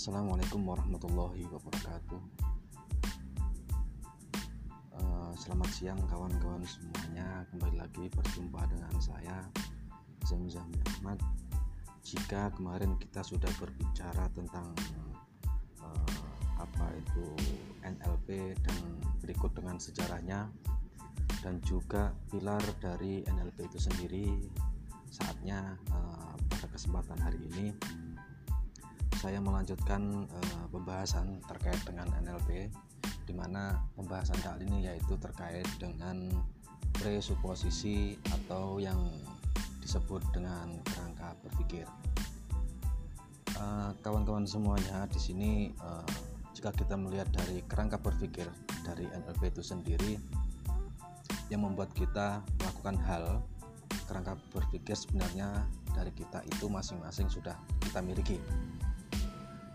Assalamualaikum warahmatullahi wabarakatuh. Uh, selamat siang kawan-kawan semuanya. Kembali lagi berjumpa dengan saya Zamzam Ahmad. Jika kemarin kita sudah berbicara tentang uh, apa itu NLP dan berikut dengan sejarahnya dan juga pilar dari NLP itu sendiri, saatnya uh, pada kesempatan hari ini saya melanjutkan uh, pembahasan terkait dengan NLP di mana pembahasan kali ini yaitu terkait dengan presuposisi atau yang disebut dengan kerangka berpikir. Eh, kawan-kawan uh, semuanya di sini uh, jika kita melihat dari kerangka berpikir dari NLP itu sendiri yang membuat kita melakukan hal kerangka berpikir sebenarnya dari kita itu masing-masing sudah kita miliki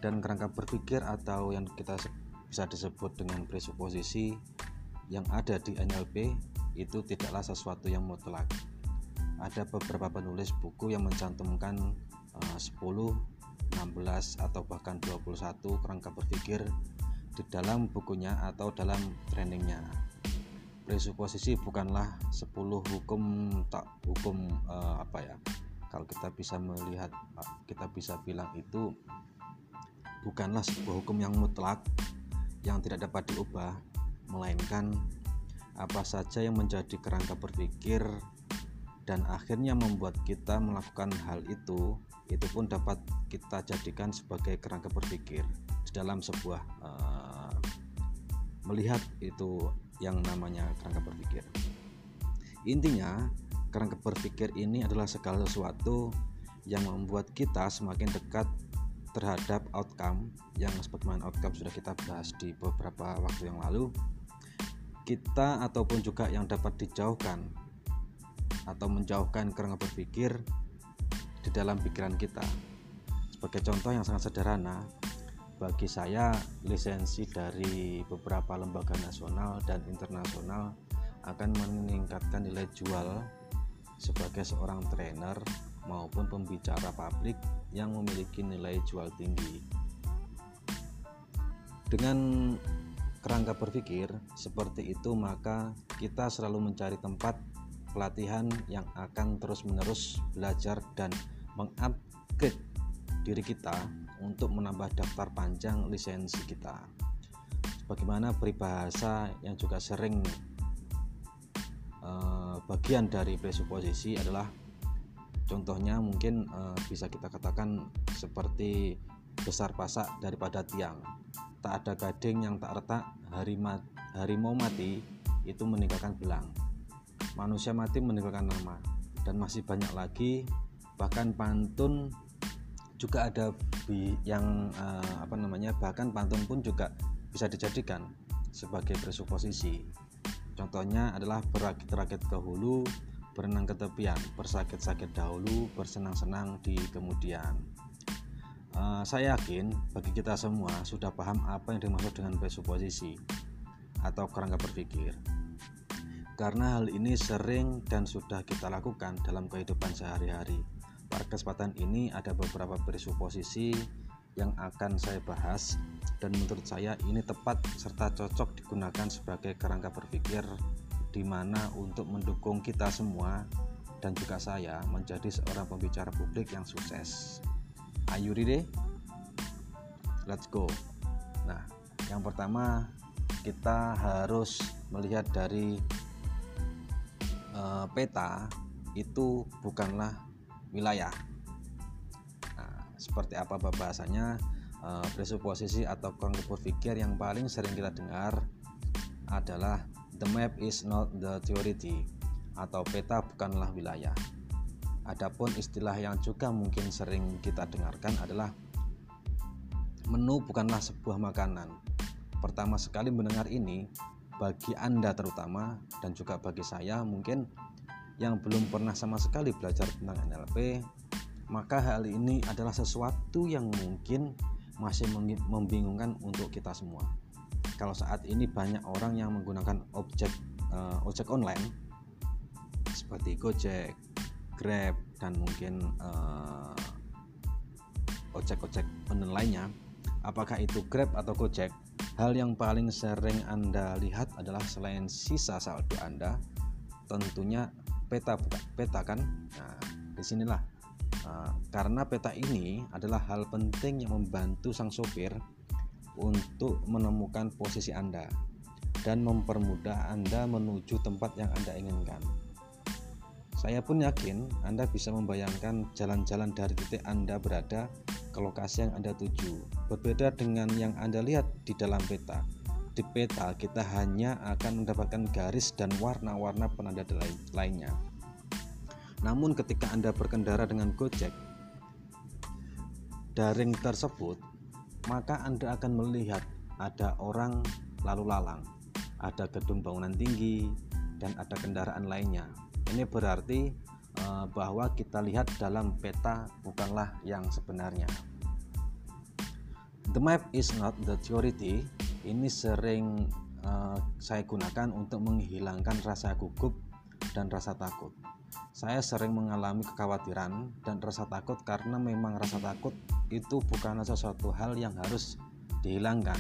dan kerangka berpikir atau yang kita bisa disebut dengan presuposisi yang ada di NLP itu tidaklah sesuatu yang mutlak. Ada beberapa penulis buku yang mencantumkan uh, 10, 16 atau bahkan 21 kerangka berpikir di dalam bukunya atau dalam trainingnya. Presuposisi bukanlah 10 hukum tak hukum uh, apa ya. Kalau kita bisa melihat kita bisa bilang itu bukanlah sebuah hukum yang mutlak yang tidak dapat diubah, melainkan apa saja yang menjadi kerangka berpikir dan akhirnya membuat kita melakukan hal itu, itu pun dapat kita jadikan sebagai kerangka berpikir dalam sebuah uh, melihat itu yang namanya kerangka berpikir. Intinya, kerangka berpikir ini adalah segala sesuatu yang membuat kita semakin dekat terhadap outcome yang sebagaimana outcome sudah kita bahas di beberapa waktu yang lalu kita ataupun juga yang dapat dijauhkan atau menjauhkan kerangka berpikir di dalam pikiran kita. Sebagai contoh yang sangat sederhana bagi saya lisensi dari beberapa lembaga nasional dan internasional akan meningkatkan nilai jual sebagai seorang trainer maupun pembicara publik yang memiliki nilai jual tinggi. Dengan kerangka berpikir seperti itu, maka kita selalu mencari tempat pelatihan yang akan terus-menerus belajar dan mengupgrade diri kita untuk menambah daftar panjang lisensi kita. Bagaimana peribahasa yang juga sering eh, bagian dari presuposisi adalah Contohnya mungkin uh, bisa kita katakan seperti besar pasak daripada tiang. Tak ada gading yang tak retak, hari mat, harimau mati itu meninggalkan belang. Manusia mati meninggalkan nama dan masih banyak lagi bahkan pantun juga ada yang uh, apa namanya bahkan pantun pun juga bisa dijadikan sebagai presuposisi contohnya adalah berakit-rakit ke hulu berenang ke tepian, bersakit-sakit dahulu, bersenang-senang di kemudian. Uh, saya yakin bagi kita semua sudah paham apa yang dimaksud dengan presuposisi atau kerangka berpikir. Karena hal ini sering dan sudah kita lakukan dalam kehidupan sehari-hari. Pada kesempatan ini ada beberapa presuposisi yang akan saya bahas dan menurut saya ini tepat serta cocok digunakan sebagai kerangka berpikir di mana untuk mendukung kita semua dan juga saya menjadi seorang pembicara publik yang sukses. You ready? Let's go. Nah, yang pertama kita harus melihat dari uh, peta itu bukanlah wilayah. Nah, seperti apa bahasanya? Uh, presuposisi atau konsep berpikir yang paling sering kita dengar adalah The map is not the theory atau peta bukanlah wilayah. Adapun istilah yang juga mungkin sering kita dengarkan adalah menu bukanlah sebuah makanan. Pertama sekali mendengar ini bagi Anda terutama dan juga bagi saya mungkin yang belum pernah sama sekali belajar tentang NLP, maka hal ini adalah sesuatu yang mungkin masih membingungkan untuk kita semua kalau saat ini banyak orang yang menggunakan objek uh, ojek online seperti Gojek, Grab dan mungkin uh, ojek-ojek online lainnya apakah itu Grab atau Gojek, hal yang paling sering Anda lihat adalah selain sisa saldo Anda, tentunya peta peta kan. Nah, di sinilah uh, karena peta ini adalah hal penting yang membantu sang sopir untuk menemukan posisi Anda dan mempermudah Anda menuju tempat yang Anda inginkan. Saya pun yakin Anda bisa membayangkan jalan-jalan dari titik Anda berada ke lokasi yang Anda tuju. Berbeda dengan yang Anda lihat di dalam peta. Di peta kita hanya akan mendapatkan garis dan warna-warna penanda lainnya. Namun ketika Anda berkendara dengan Gojek, daring tersebut, maka Anda akan melihat ada orang lalu lalang, ada gedung bangunan tinggi, dan ada kendaraan lainnya ini berarti uh, bahwa kita lihat dalam peta bukanlah yang sebenarnya. The map is not the theory. Ini sering uh, saya gunakan untuk menghilangkan rasa gugup dan rasa takut. Saya sering mengalami kekhawatiran dan rasa takut karena memang rasa takut itu bukanlah sesuatu hal yang harus dihilangkan.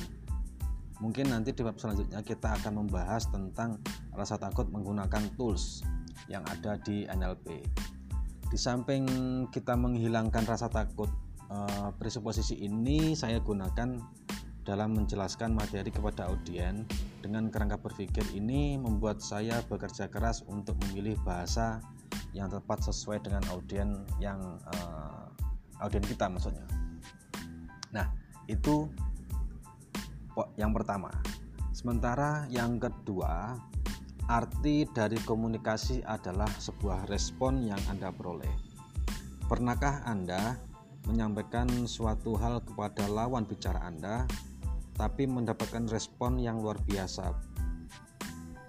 Mungkin nanti di bab selanjutnya kita akan membahas tentang rasa takut menggunakan tools yang ada di NLP. Di samping kita menghilangkan rasa takut, eh, presuposisi ini saya gunakan dalam menjelaskan materi kepada audiens. Dengan kerangka berpikir ini membuat saya bekerja keras untuk memilih bahasa yang tepat sesuai dengan audiens yang uh, audiens kita maksudnya. Nah, itu yang pertama. Sementara yang kedua, Arti dari komunikasi adalah sebuah respon yang Anda peroleh. Pernahkah Anda menyampaikan suatu hal kepada lawan bicara Anda, tapi mendapatkan respon yang luar biasa,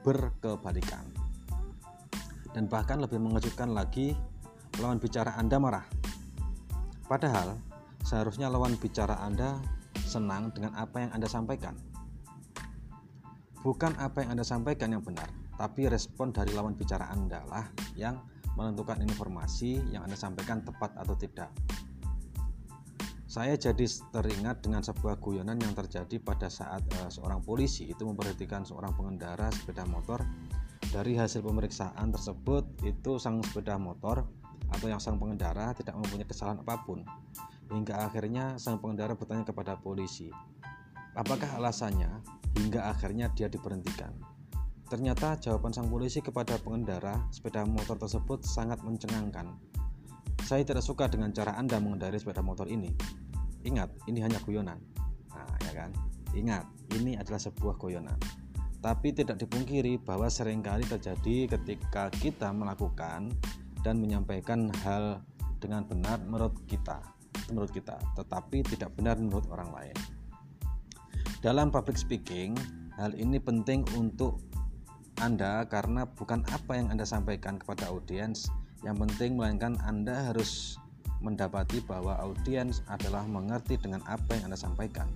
berkebalikan, dan bahkan lebih mengejutkan lagi, lawan bicara Anda marah. Padahal, seharusnya lawan bicara Anda senang dengan apa yang Anda sampaikan. Bukan apa yang Anda sampaikan yang benar, tapi respon dari lawan bicara Anda lah yang menentukan informasi yang Anda sampaikan tepat atau tidak. Saya jadi teringat dengan sebuah guyonan yang terjadi pada saat uh, seorang polisi itu memperhatikan seorang pengendara sepeda motor. Dari hasil pemeriksaan tersebut, itu sang sepeda motor atau yang sang pengendara tidak mempunyai kesalahan apa pun. Hingga akhirnya sang pengendara bertanya kepada polisi, apakah alasannya hingga akhirnya dia diberhentikan. Ternyata jawaban sang polisi kepada pengendara sepeda motor tersebut sangat mencengangkan. Saya tidak suka dengan cara Anda mengendarai sepeda motor ini. Ingat, ini hanya guyonan. Nah, ya kan? Ingat, ini adalah sebuah guyonan. Tapi tidak dipungkiri bahwa sering kali terjadi ketika kita melakukan dan menyampaikan hal dengan benar menurut kita, menurut kita, tetapi tidak benar menurut orang lain. Dalam public speaking, hal ini penting untuk anda karena bukan apa yang Anda sampaikan kepada audiens yang penting melainkan Anda harus mendapati bahwa audiens adalah mengerti dengan apa yang Anda sampaikan.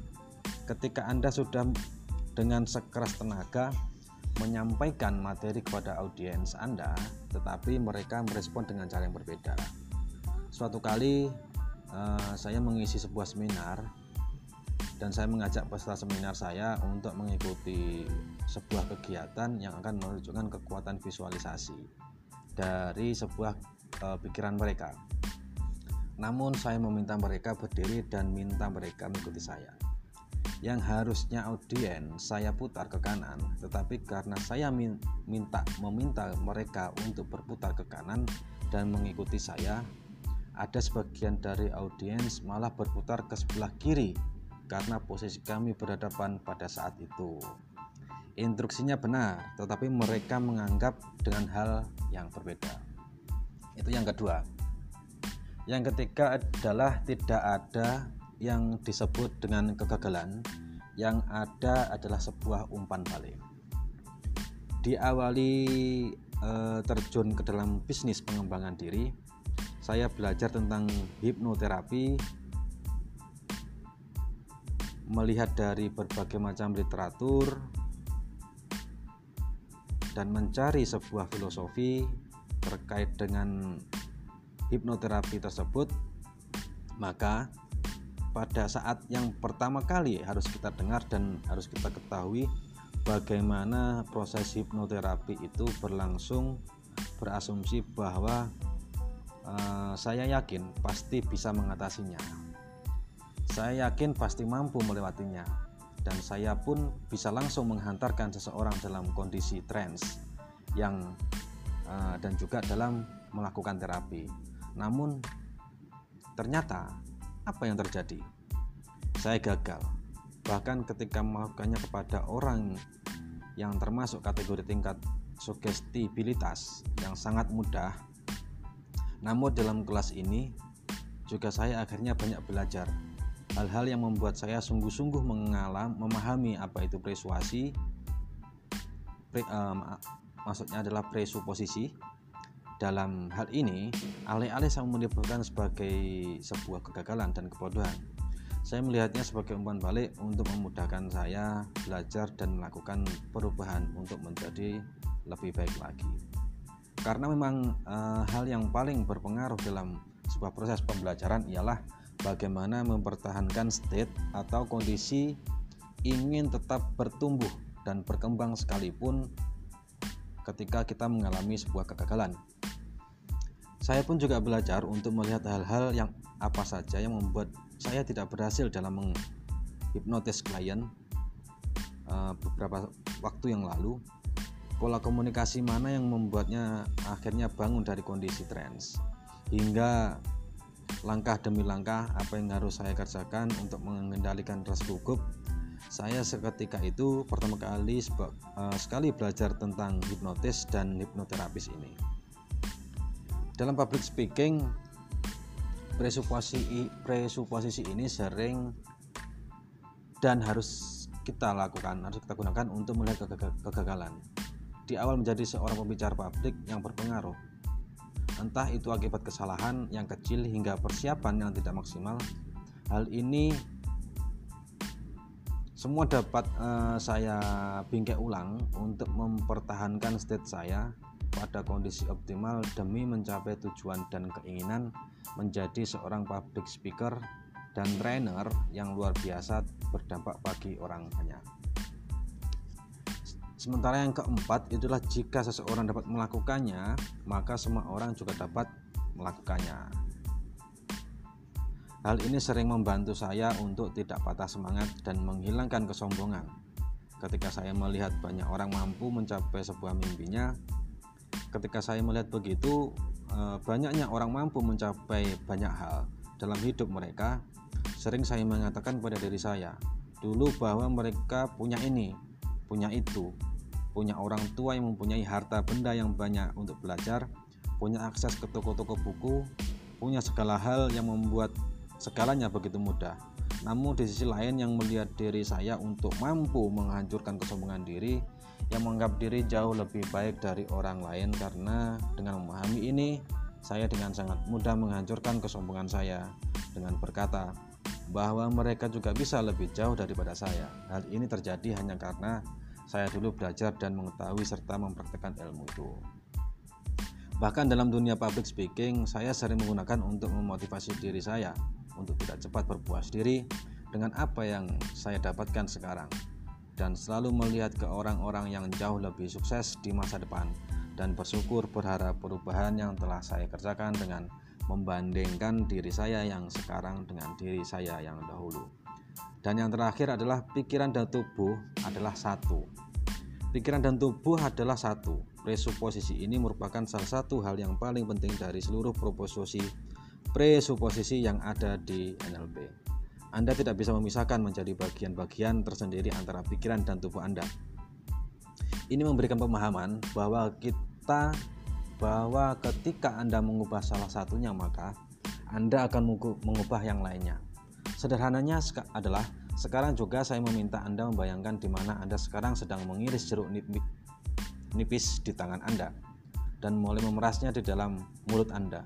Ketika Anda sudah dengan sekeras tenaga menyampaikan materi kepada audiens Anda, tetapi mereka merespon dengan cara yang berbeda. Suatu kali uh, saya mengisi sebuah seminar dan saya mengajak peserta seminar saya untuk mengikuti sebuah kegiatan yang akan menunjukkan kekuatan visualisasi dari sebuah e, pikiran mereka. Namun saya meminta mereka berdiri dan minta mereka mengikuti saya. Yang harusnya audiens saya putar ke kanan, tetapi karena saya minta meminta mereka untuk berputar ke kanan dan mengikuti saya, ada sebagian dari audiens malah berputar ke sebelah kiri karena posisi kami berhadapan pada saat itu. Instruksinya benar, tetapi mereka menganggap dengan hal yang berbeda. Itu yang kedua. Yang ketiga adalah tidak ada yang disebut dengan kegagalan, yang ada adalah sebuah umpan balik. Diawali eh, terjun ke dalam bisnis pengembangan diri, saya belajar tentang hipnoterapi melihat dari berbagai macam literatur dan mencari sebuah filosofi terkait dengan hipnoterapi tersebut, maka pada saat yang pertama kali harus kita dengar dan harus kita ketahui bagaimana proses hipnoterapi itu berlangsung berasumsi bahwa uh, saya yakin pasti bisa mengatasinya. Saya yakin pasti mampu melewatinya dan saya pun bisa langsung menghantarkan seseorang dalam kondisi trance yang uh, dan juga dalam melakukan terapi. Namun ternyata apa yang terjadi? Saya gagal. Bahkan ketika melakukannya kepada orang yang termasuk kategori tingkat sugestibilitas yang sangat mudah. Namun dalam kelas ini juga saya akhirnya banyak belajar hal-hal yang membuat saya sungguh-sungguh mengalam memahami apa itu persuasi pre, um, maksudnya adalah presuposisi dalam hal ini, alih-alih saya menyebutkan sebagai sebuah kegagalan dan kebodohan, saya melihatnya sebagai umpan balik untuk memudahkan saya belajar dan melakukan perubahan untuk menjadi lebih baik lagi. Karena memang e, hal yang paling berpengaruh dalam sebuah proses pembelajaran ialah bagaimana mempertahankan state atau kondisi ingin tetap bertumbuh dan berkembang sekalipun ketika kita mengalami sebuah kegagalan. Saya pun juga belajar untuk melihat hal-hal yang apa saja yang membuat saya tidak berhasil dalam menghipnotis klien uh, beberapa waktu yang lalu. Pola komunikasi mana yang membuatnya akhirnya bangun dari kondisi trans? Hingga langkah demi langkah apa yang harus saya kerjakan untuk mengendalikan rasa gugup? Saya seketika itu pertama kali uh, sekali belajar tentang hipnotis dan hipnoterapis ini dalam public speaking presuposisi ini sering dan harus kita lakukan harus kita gunakan untuk melihat kegagalan. Di awal menjadi seorang pembicara publik yang berpengaruh. Entah itu akibat kesalahan yang kecil hingga persiapan yang tidak maksimal hal ini semua dapat uh, saya bingkai ulang untuk mempertahankan state saya pada kondisi optimal demi mencapai tujuan dan keinginan menjadi seorang public speaker dan trainer yang luar biasa berdampak bagi orang banyak. Sementara yang keempat itulah jika seseorang dapat melakukannya, maka semua orang juga dapat melakukannya. Hal ini sering membantu saya untuk tidak patah semangat dan menghilangkan kesombongan. Ketika saya melihat banyak orang mampu mencapai sebuah mimpinya, ketika saya melihat begitu eh, banyaknya orang mampu mencapai banyak hal dalam hidup mereka sering saya mengatakan pada diri saya dulu bahwa mereka punya ini punya itu punya orang tua yang mempunyai harta benda yang banyak untuk belajar punya akses ke toko-toko buku punya segala hal yang membuat segalanya begitu mudah. Namun di sisi lain yang melihat diri saya untuk mampu menghancurkan kesombongan diri yang menganggap diri jauh lebih baik dari orang lain karena dengan memahami ini saya dengan sangat mudah menghancurkan kesombongan saya dengan berkata bahwa mereka juga bisa lebih jauh daripada saya. Hal ini terjadi hanya karena saya dulu belajar dan mengetahui serta mempraktekkan ilmu itu. Bahkan dalam dunia public speaking, saya sering menggunakan untuk memotivasi diri saya untuk tidak cepat berpuas diri dengan apa yang saya dapatkan sekarang dan selalu melihat ke orang-orang yang jauh lebih sukses di masa depan dan bersyukur berharap perubahan yang telah saya kerjakan dengan membandingkan diri saya yang sekarang dengan diri saya yang dahulu. Dan yang terakhir adalah pikiran dan tubuh adalah satu. Pikiran dan tubuh adalah satu. Presuposisi ini merupakan salah satu hal yang paling penting dari seluruh proposisi presuposisi yang ada di NLP. Anda tidak bisa memisahkan menjadi bagian-bagian tersendiri antara pikiran dan tubuh Anda. Ini memberikan pemahaman bahwa kita bahwa ketika Anda mengubah salah satunya maka Anda akan mengubah yang lainnya. Sederhananya adalah sekarang juga saya meminta Anda membayangkan di mana Anda sekarang sedang mengiris jeruk nipis di tangan Anda dan mulai memerasnya di dalam mulut Anda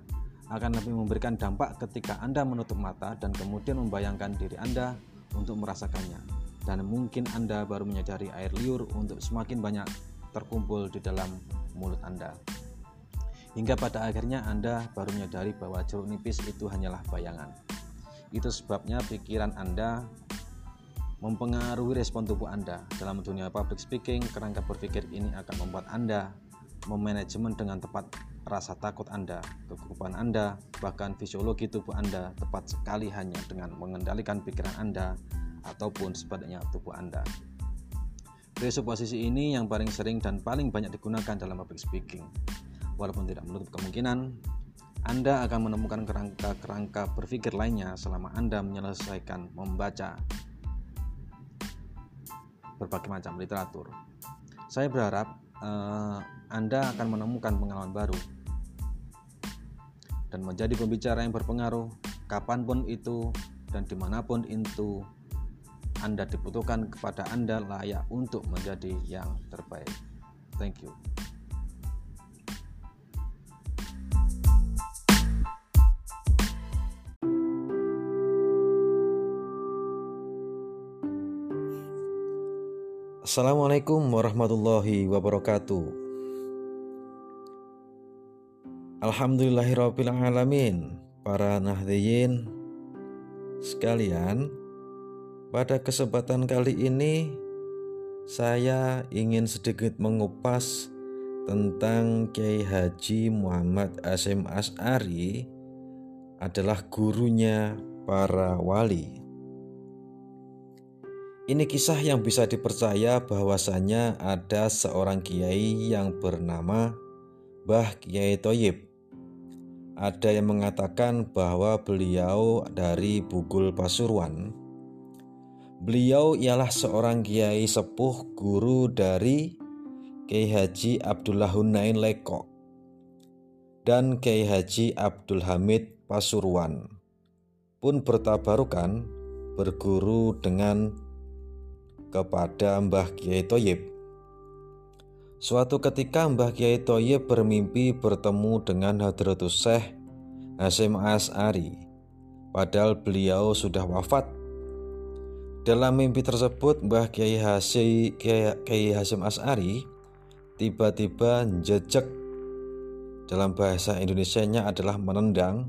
akan lebih memberikan dampak ketika Anda menutup mata dan kemudian membayangkan diri Anda untuk merasakannya. Dan mungkin Anda baru menyadari air liur untuk semakin banyak terkumpul di dalam mulut Anda. Hingga pada akhirnya Anda baru menyadari bahwa jeruk nipis itu hanyalah bayangan. Itu sebabnya pikiran Anda mempengaruhi respon tubuh Anda. Dalam dunia public speaking, kerangka berpikir ini akan membuat Anda memanajemen dengan tepat rasa takut Anda, kegugupan Anda, bahkan fisiologi tubuh Anda tepat sekali hanya dengan mengendalikan pikiran Anda ataupun sebaliknya tubuh Anda. Presuposisi ini yang paling sering dan paling banyak digunakan dalam public speaking. Walaupun tidak menutup kemungkinan, Anda akan menemukan kerangka-kerangka berpikir lainnya selama Anda menyelesaikan membaca berbagai macam literatur. Saya berharap uh, Anda akan menemukan pengalaman baru dan menjadi pembicara yang berpengaruh kapan pun itu dan di mana pun itu Anda dibutuhkan kepada Anda layak untuk menjadi yang terbaik. Thank you. Assalamualaikum warahmatullahi wabarakatuh. Alhamdulillahirrabbilalamin. Para nahdiyin sekalian Pada kesempatan kali ini Saya ingin sedikit mengupas Tentang Kiai Haji Muhammad Asim As'ari Adalah gurunya para wali ini kisah yang bisa dipercaya bahwasanya ada seorang kiai yang bernama Bah Kiai Toyib. Ada yang mengatakan bahwa beliau dari Bugul Pasuruan. Beliau ialah seorang kiai sepuh guru dari Kiai Haji Abdullah Hunain Leko dan Kiai Haji Abdul Hamid Pasuruan pun bertabarukan berguru dengan kepada Mbah Kiai Toyib. Suatu ketika Mbah Kiai Toyib bermimpi bertemu dengan Hadratus Syekh Hasim As'ari, padahal beliau sudah wafat. Dalam mimpi tersebut, Mbah Kiai Hasim, As'ari tiba-tiba jejak dalam bahasa Indonesia-nya adalah menendang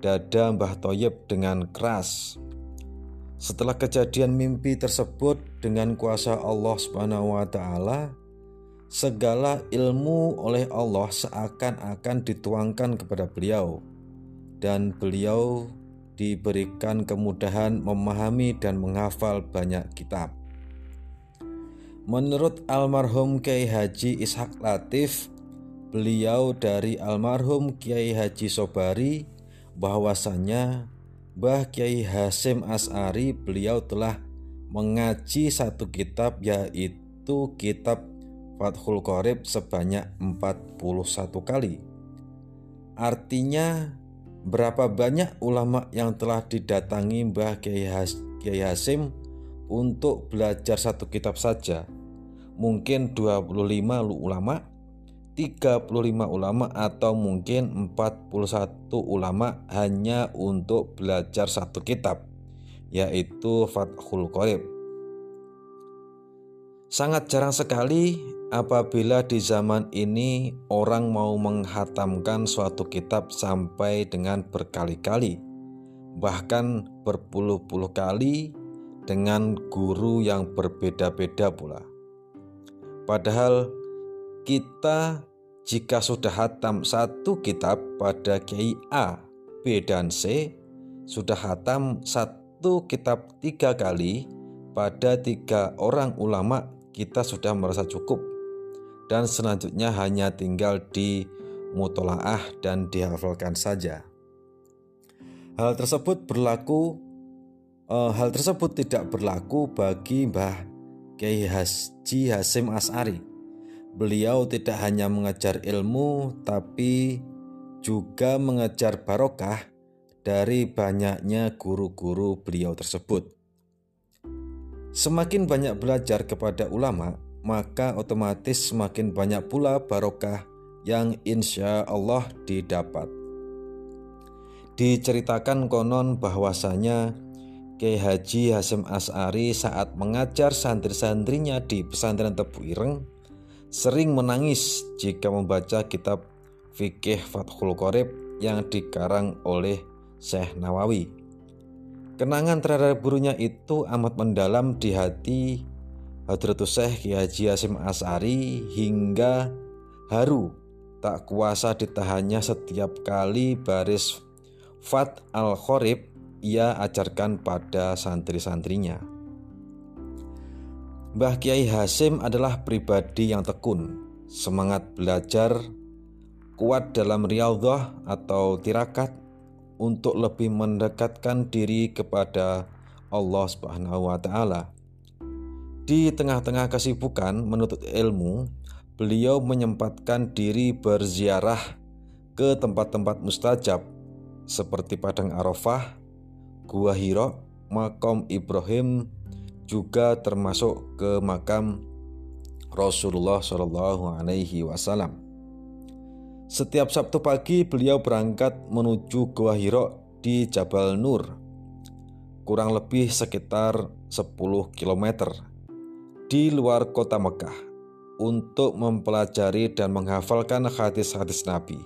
dada Mbah Toyib dengan keras. Setelah kejadian mimpi tersebut dengan kuasa Allah Subhanahu wa taala, segala ilmu oleh Allah seakan-akan dituangkan kepada beliau dan beliau diberikan kemudahan memahami dan menghafal banyak kitab. Menurut almarhum Kiai Haji Ishak Latif, beliau dari almarhum Kiai Haji Sobari bahwasanya Mbah Kiai Hasim As'ari beliau telah mengaji satu kitab yaitu kitab Fathul Qorib sebanyak 41 kali. Artinya berapa banyak ulama yang telah didatangi Mbah Kiai, Has Kiai Hasim untuk belajar satu kitab saja. Mungkin 25 ulama 35 ulama atau mungkin 41 ulama hanya untuk belajar satu kitab yaitu Fathul Qorib. Sangat jarang sekali apabila di zaman ini orang mau menghatamkan suatu kitab sampai dengan berkali-kali, bahkan berpuluh-puluh kali dengan guru yang berbeda-beda pula. Padahal kita jika sudah hatam satu kitab pada Kiai A, B, dan C, sudah hatam satu kitab tiga kali pada tiga orang ulama, kita sudah merasa cukup. Dan selanjutnya hanya tinggal di mutolaah dan dihafalkan saja. Hal tersebut berlaku eh, hal tersebut tidak berlaku bagi Mbah Kiai Haji Hasim As'ari Beliau tidak hanya mengejar ilmu, tapi juga mengejar barokah dari banyaknya guru-guru beliau tersebut. Semakin banyak belajar kepada ulama, maka otomatis semakin banyak pula barokah yang insya Allah didapat. Diceritakan konon bahwasanya Kiai Haji Hasim As'ari saat mengajar santri-santrinya di pesantren Tebu Ireng sering menangis jika membaca kitab fikih Fathul Qorib yang dikarang oleh Syekh Nawawi. Kenangan terhadap gurunya itu amat mendalam di hati Hadratus Syekh Ki Haji Hasim As'ari hingga haru tak kuasa ditahannya setiap kali baris Fat al-Khorib ia ajarkan pada santri-santrinya. Mbah Kiai Hasim adalah pribadi yang tekun, semangat belajar, kuat dalam riyadhah atau tirakat, untuk lebih mendekatkan diri kepada Allah Subhanahu wa taala. Di tengah-tengah kesibukan menuntut ilmu, beliau menyempatkan diri berziarah ke tempat-tempat mustajab seperti Padang Arafah, Gua Hiro, makam Ibrahim juga termasuk ke makam Rasulullah Shallallahu Alaihi Wasallam. Setiap Sabtu pagi beliau berangkat menuju Gua Hiro di Jabal Nur kurang lebih sekitar 10 km di luar kota Mekah untuk mempelajari dan menghafalkan hadis-hadis Nabi.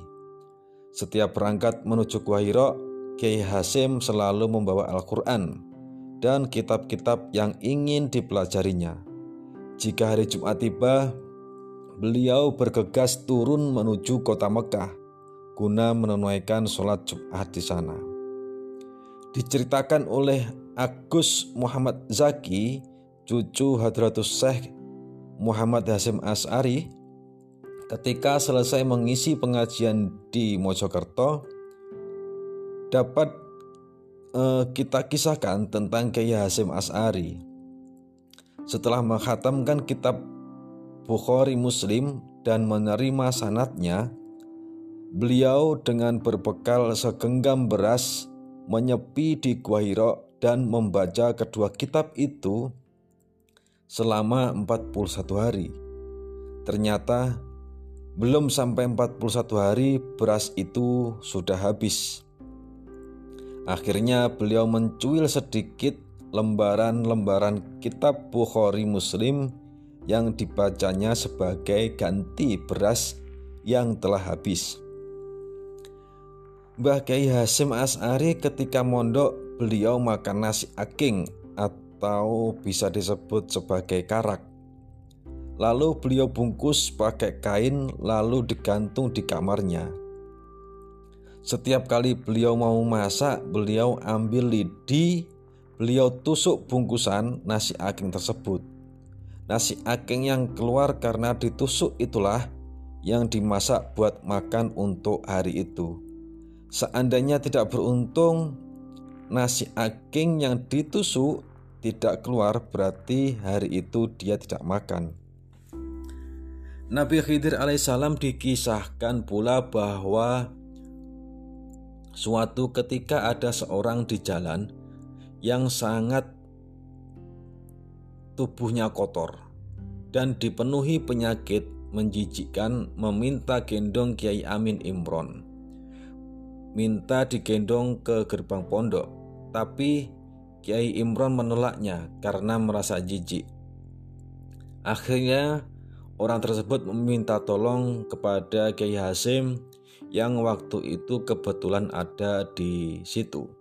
Setiap berangkat menuju Gua Hiro, Kiai Hasim selalu membawa Al-Quran dan kitab-kitab yang ingin dipelajarinya. Jika hari Jumat tiba, beliau bergegas turun menuju kota Mekah guna menunaikan sholat Jumat di sana. Diceritakan oleh Agus Muhammad Zaki, cucu Hadratus Syekh Muhammad Hasim As'ari, ketika selesai mengisi pengajian di Mojokerto, dapat eh, kita kisahkan tentang Kiai Hasim As'ari. Setelah menghatamkan kitab Bukhari Muslim dan menerima sanatnya, beliau dengan berbekal segenggam beras menyepi di Gua Hiro dan membaca kedua kitab itu selama 41 hari. Ternyata belum sampai 41 hari beras itu sudah habis. Akhirnya beliau mencuil sedikit lembaran-lembaran kitab Bukhari Muslim yang dibacanya sebagai ganti beras yang telah habis. Mbah Kiai Hasim As'ari ketika mondok beliau makan nasi aking atau bisa disebut sebagai karak. Lalu beliau bungkus pakai kain lalu digantung di kamarnya. Setiap kali beliau mau masak, beliau ambil lidi, beliau tusuk bungkusan nasi aking tersebut. Nasi aking yang keluar karena ditusuk itulah yang dimasak buat makan untuk hari itu. Seandainya tidak beruntung, nasi aking yang ditusuk tidak keluar berarti hari itu dia tidak makan. Nabi Khidir alaihissalam dikisahkan pula bahwa suatu ketika ada seorang di jalan yang sangat tubuhnya kotor dan dipenuhi penyakit menjijikkan meminta gendong Kiai Amin Imron. Minta digendong ke gerbang pondok, tapi Kiai Imron menolaknya karena merasa jijik. Akhirnya orang tersebut meminta tolong kepada Kiai Hasim yang waktu itu kebetulan ada di situ.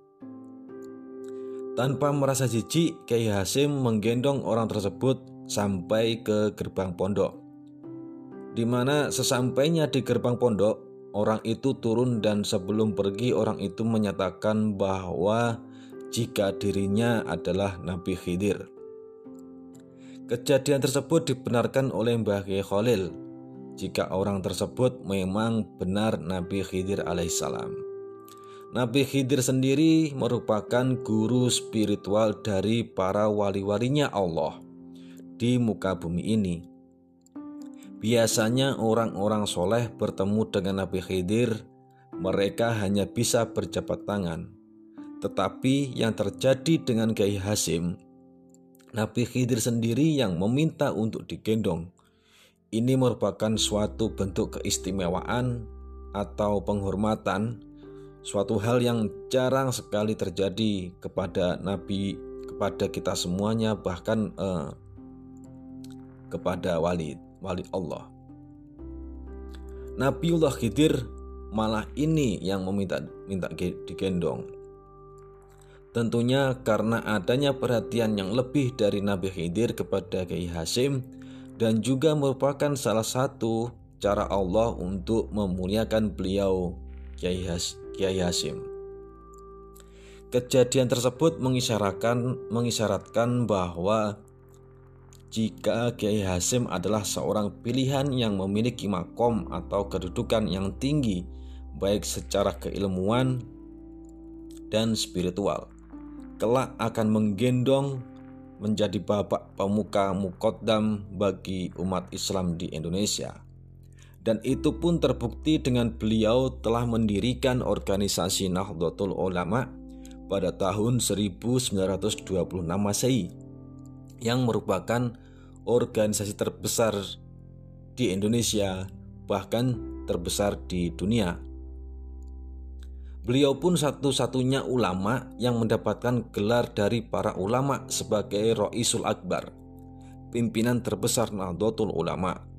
Tanpa merasa jijik, Kiai Hasim menggendong orang tersebut sampai ke gerbang pondok. Di mana sesampainya di gerbang pondok, orang itu turun dan sebelum pergi orang itu menyatakan bahwa jika dirinya adalah Nabi Khidir. Kejadian tersebut dibenarkan oleh Mbah Kiai Khalil jika orang tersebut memang benar Nabi Khidir alaihissalam. Nabi Khidir sendiri merupakan guru spiritual dari para wali-walinya Allah di muka bumi ini. Biasanya orang-orang soleh bertemu dengan Nabi Khidir, mereka hanya bisa berjabat tangan. Tetapi yang terjadi dengan Kiai Hasim, Nabi Khidir sendiri yang meminta untuk digendong. Ini merupakan suatu bentuk keistimewaan atau penghormatan suatu hal yang jarang sekali terjadi kepada Nabi, kepada kita semuanya, bahkan eh, kepada wali wali Allah. Nabiullah Khidir malah ini yang meminta minta digendong. Tentunya karena adanya perhatian yang lebih dari Nabi Khidir kepada Kiai Hasim dan juga merupakan salah satu cara Allah untuk memuliakan beliau Kiai, Has Kiai Hasim. Kejadian tersebut mengisyaratkan mengisyaratkan bahwa jika Kiai Hasim adalah seorang pilihan yang memiliki makom atau kedudukan yang tinggi baik secara keilmuan dan spiritual kelak akan menggendong menjadi bapak pemuka mukodam bagi umat Islam di Indonesia. Dan itu pun terbukti dengan beliau telah mendirikan organisasi Nahdlatul Ulama pada tahun 1926 Masehi yang merupakan organisasi terbesar di Indonesia bahkan terbesar di dunia. Beliau pun satu-satunya ulama yang mendapatkan gelar dari para ulama sebagai Roisul Akbar, pimpinan terbesar Nahdlatul Ulama.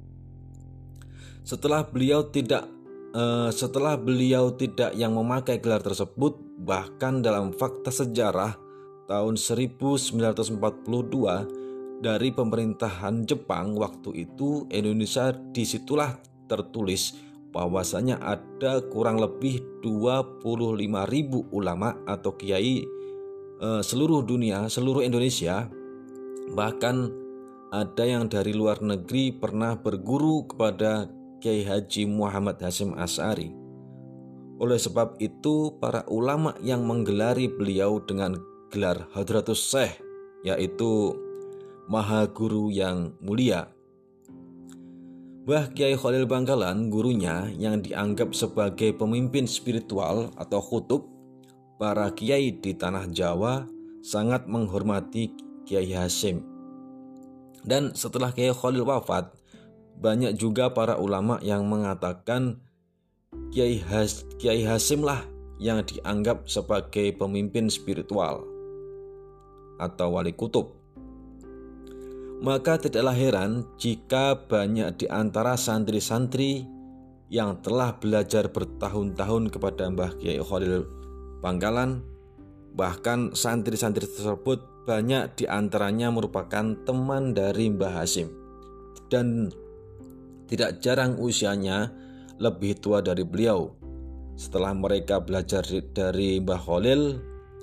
Setelah beliau tidak uh, setelah beliau tidak yang memakai gelar tersebut, bahkan dalam fakta sejarah tahun 1942 dari pemerintahan Jepang waktu itu Indonesia di situlah tertulis bahwasanya ada kurang lebih 25.000 ulama atau kiai e, seluruh dunia, seluruh Indonesia, bahkan ada yang dari luar negeri pernah berguru kepada Kiai Haji Muhammad Hasim As'ari. Oleh sebab itu, para ulama yang menggelari beliau dengan gelar Hadratus Syekh, yaitu Maha Guru yang mulia, Mbah Kiai Khalil Bangkalan, gurunya yang dianggap sebagai pemimpin spiritual atau khutub, para kiai di tanah Jawa sangat menghormati Kiai Hasim. Dan setelah Kiai Khalil wafat, banyak juga para ulama yang mengatakan Kiai, Has, Kiai Hasim lah yang dianggap sebagai pemimpin spiritual atau wali kutub. Maka tidaklah heran jika banyak di antara santri-santri yang telah belajar bertahun-tahun kepada Mbah Kiai Khalil Bangkalan, bahkan santri-santri tersebut banyak di antaranya merupakan teman dari Mbah Hasim dan tidak jarang usianya lebih tua dari beliau. Setelah mereka belajar dari Mbah Khalil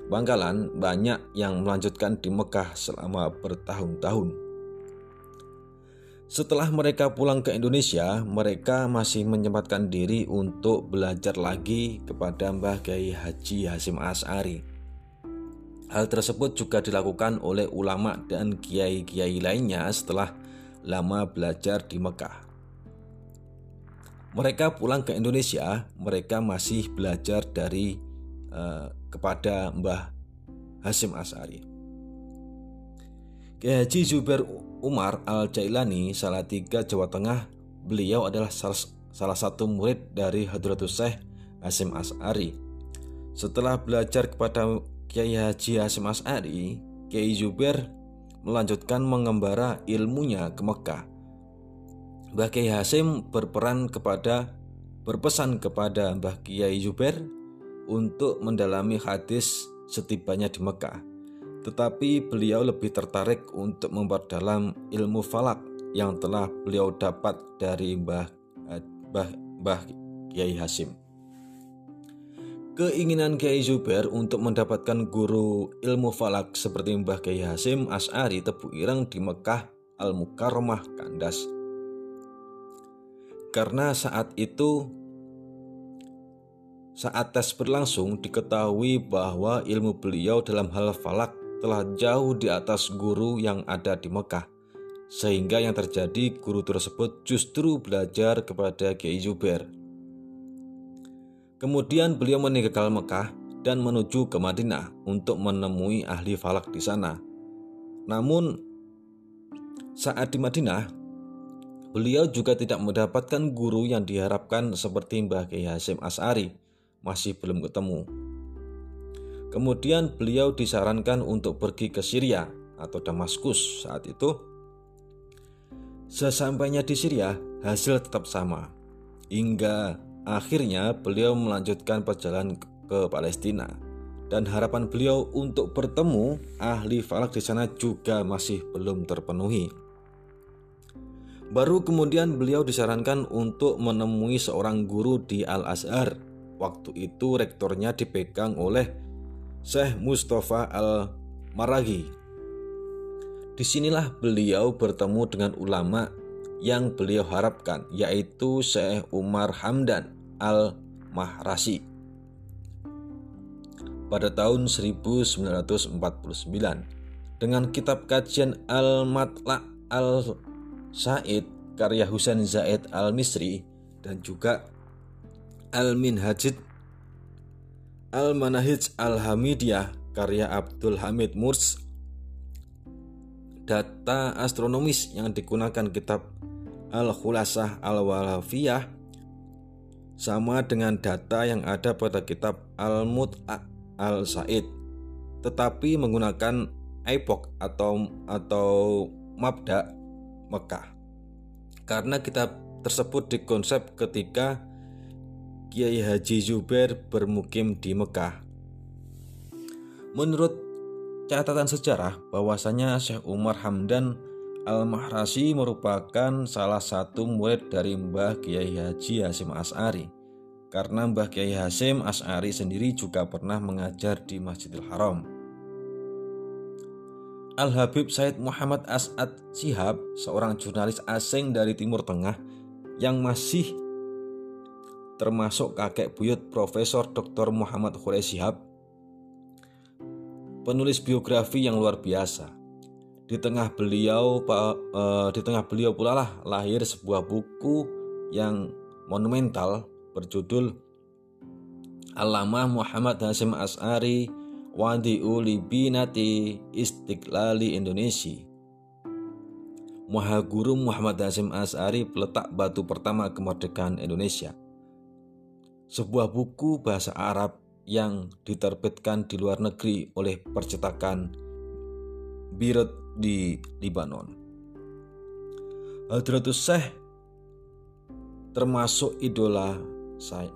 Bangkalan, banyak yang melanjutkan di Mekah selama bertahun-tahun. Setelah mereka pulang ke Indonesia, mereka masih menyempatkan diri untuk belajar lagi kepada Mbah Kiai Haji Hasim As'ari. Hal tersebut juga dilakukan oleh ulama dan kiai-kiai lainnya setelah lama belajar di Mekah. Mereka pulang ke Indonesia, mereka masih belajar dari uh, kepada Mbah Hasim As'ari. Haji Zubair Umar Al-Jailani, Salatiga, Jawa Tengah, beliau adalah salah, salah satu murid dari Hadratus Syekh Hasim As'ari. Setelah belajar kepada Kiai Haji Hasim As'ari, Kiai Zubair melanjutkan mengembara ilmunya ke Mekah. Mbah Kiai Hasim berperan kepada berpesan kepada Mbah Kiai Zubair untuk mendalami hadis setibanya di Mekah tetapi beliau lebih tertarik untuk memperdalam ilmu falak yang telah beliau dapat dari Mbah Mbah, Mbah Kiai Hasim. Keinginan Kiai Zubair untuk mendapatkan guru ilmu falak seperti Mbah Kiai Hasim As'ari Tebu Ireng di Mekah Al-Mukarramah Kandas. Karena saat itu saat tes berlangsung diketahui bahwa ilmu beliau dalam hal falak telah jauh di atas guru yang ada di Mekah. Sehingga yang terjadi guru tersebut justru belajar kepada Kiai Zubair. Kemudian beliau meninggalkan Mekah dan menuju ke Madinah untuk menemui ahli falak di sana. Namun saat di Madinah, beliau juga tidak mendapatkan guru yang diharapkan seperti Mbah Kiai Hasim As'ari, masih belum ketemu. Kemudian beliau disarankan untuk pergi ke Syria atau Damaskus saat itu. Sesampainya di Syria, hasil tetap sama. Hingga akhirnya beliau melanjutkan perjalanan ke Palestina. dan harapan beliau untuk bertemu ahli falak di sana juga masih belum terpenuhi. Baru kemudian beliau disarankan untuk menemui seorang guru di Al-Azhar. Waktu itu rektornya dipegang oleh Syekh Mustafa Al-Maragi. Di sinilah beliau bertemu dengan ulama yang beliau harapkan yaitu Syekh Umar Hamdan Al-Mahrasi pada tahun 1949 dengan kitab kajian Al-Matla Al-Said karya Husain Zaid Al-Misri dan juga Al-Minhajid Al-Manahij Al-Hamidiyah karya Abdul Hamid Murs. Data astronomis yang digunakan kitab Al-Khulasah Al-Walafiyah sama dengan data yang ada pada kitab Al-Mut'a Al-Said tetapi menggunakan epoch atau atau mabda Mekah. Karena kitab tersebut dikonsep ketika Kiai Haji Zubair bermukim di Mekah. Menurut catatan sejarah bahwasanya Syekh Umar Hamdan Al-Mahrasi merupakan salah satu murid dari Mbah Kiai Haji Hasim As'ari karena Mbah Kiai Hasim As'ari sendiri juga pernah mengajar di Masjidil Haram. Al-Habib Said Muhammad As'ad Sihab, seorang jurnalis asing dari Timur Tengah yang masih termasuk kakek buyut Profesor Dr. Muhammad Khulai Sihab, penulis biografi yang luar biasa di tengah beliau uh, di tengah beliau pula lah lahir sebuah buku yang monumental berjudul Alama Muhammad Hasim As'ari Wadi'u Libinati Istiqlali Indonesia Mahaguru Muhammad Hasim As'ari peletak batu pertama kemerdekaan Indonesia sebuah buku bahasa Arab yang diterbitkan di luar negeri oleh percetakan Birut di Libanon. Hadratus Syekh termasuk idola saya.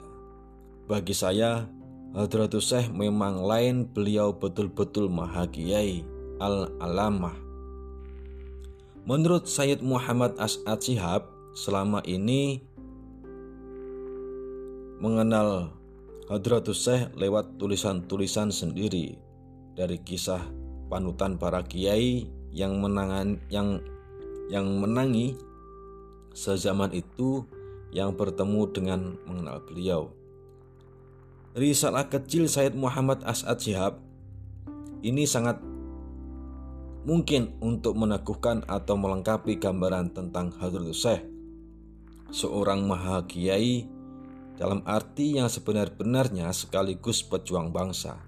Bagi saya, Hadratus Syekh memang lain beliau betul-betul maha kiai al-alamah. Menurut Sayyid Muhammad As'ad Sihab, selama ini mengenal Hadratus Syekh lewat tulisan-tulisan sendiri dari kisah panutan para kiai yang menangan yang yang menangi sezaman itu yang bertemu dengan mengenal beliau. Risalah kecil Said Muhammad As'ad Syihab ini sangat mungkin untuk meneguhkan atau melengkapi gambaran tentang Hadratus Syekh, seorang maha kiai dalam arti yang sebenar-benarnya sekaligus pejuang bangsa.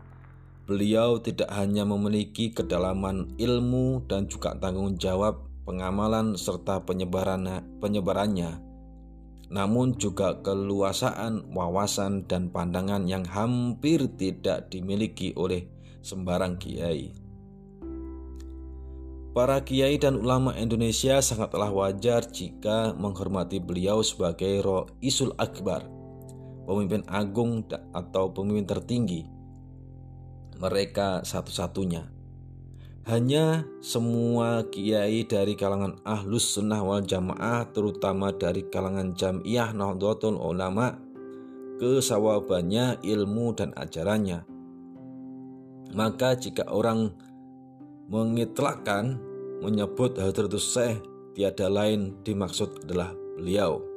Beliau tidak hanya memiliki kedalaman ilmu dan juga tanggung jawab pengamalan serta penyebarannya, penyebarannya, namun juga keluasaan wawasan dan pandangan yang hampir tidak dimiliki oleh sembarang kiai. Para kiai dan ulama Indonesia sangatlah wajar jika menghormati beliau sebagai Isul Akbar, pemimpin agung atau pemimpin tertinggi mereka satu-satunya. Hanya semua kiai dari kalangan ahlus sunnah wal jamaah terutama dari kalangan jamiyah nahdlatul ulama kesawabannya ilmu dan ajarannya. Maka jika orang mengitlakan menyebut Hadratus Syekh tiada lain dimaksud adalah beliau.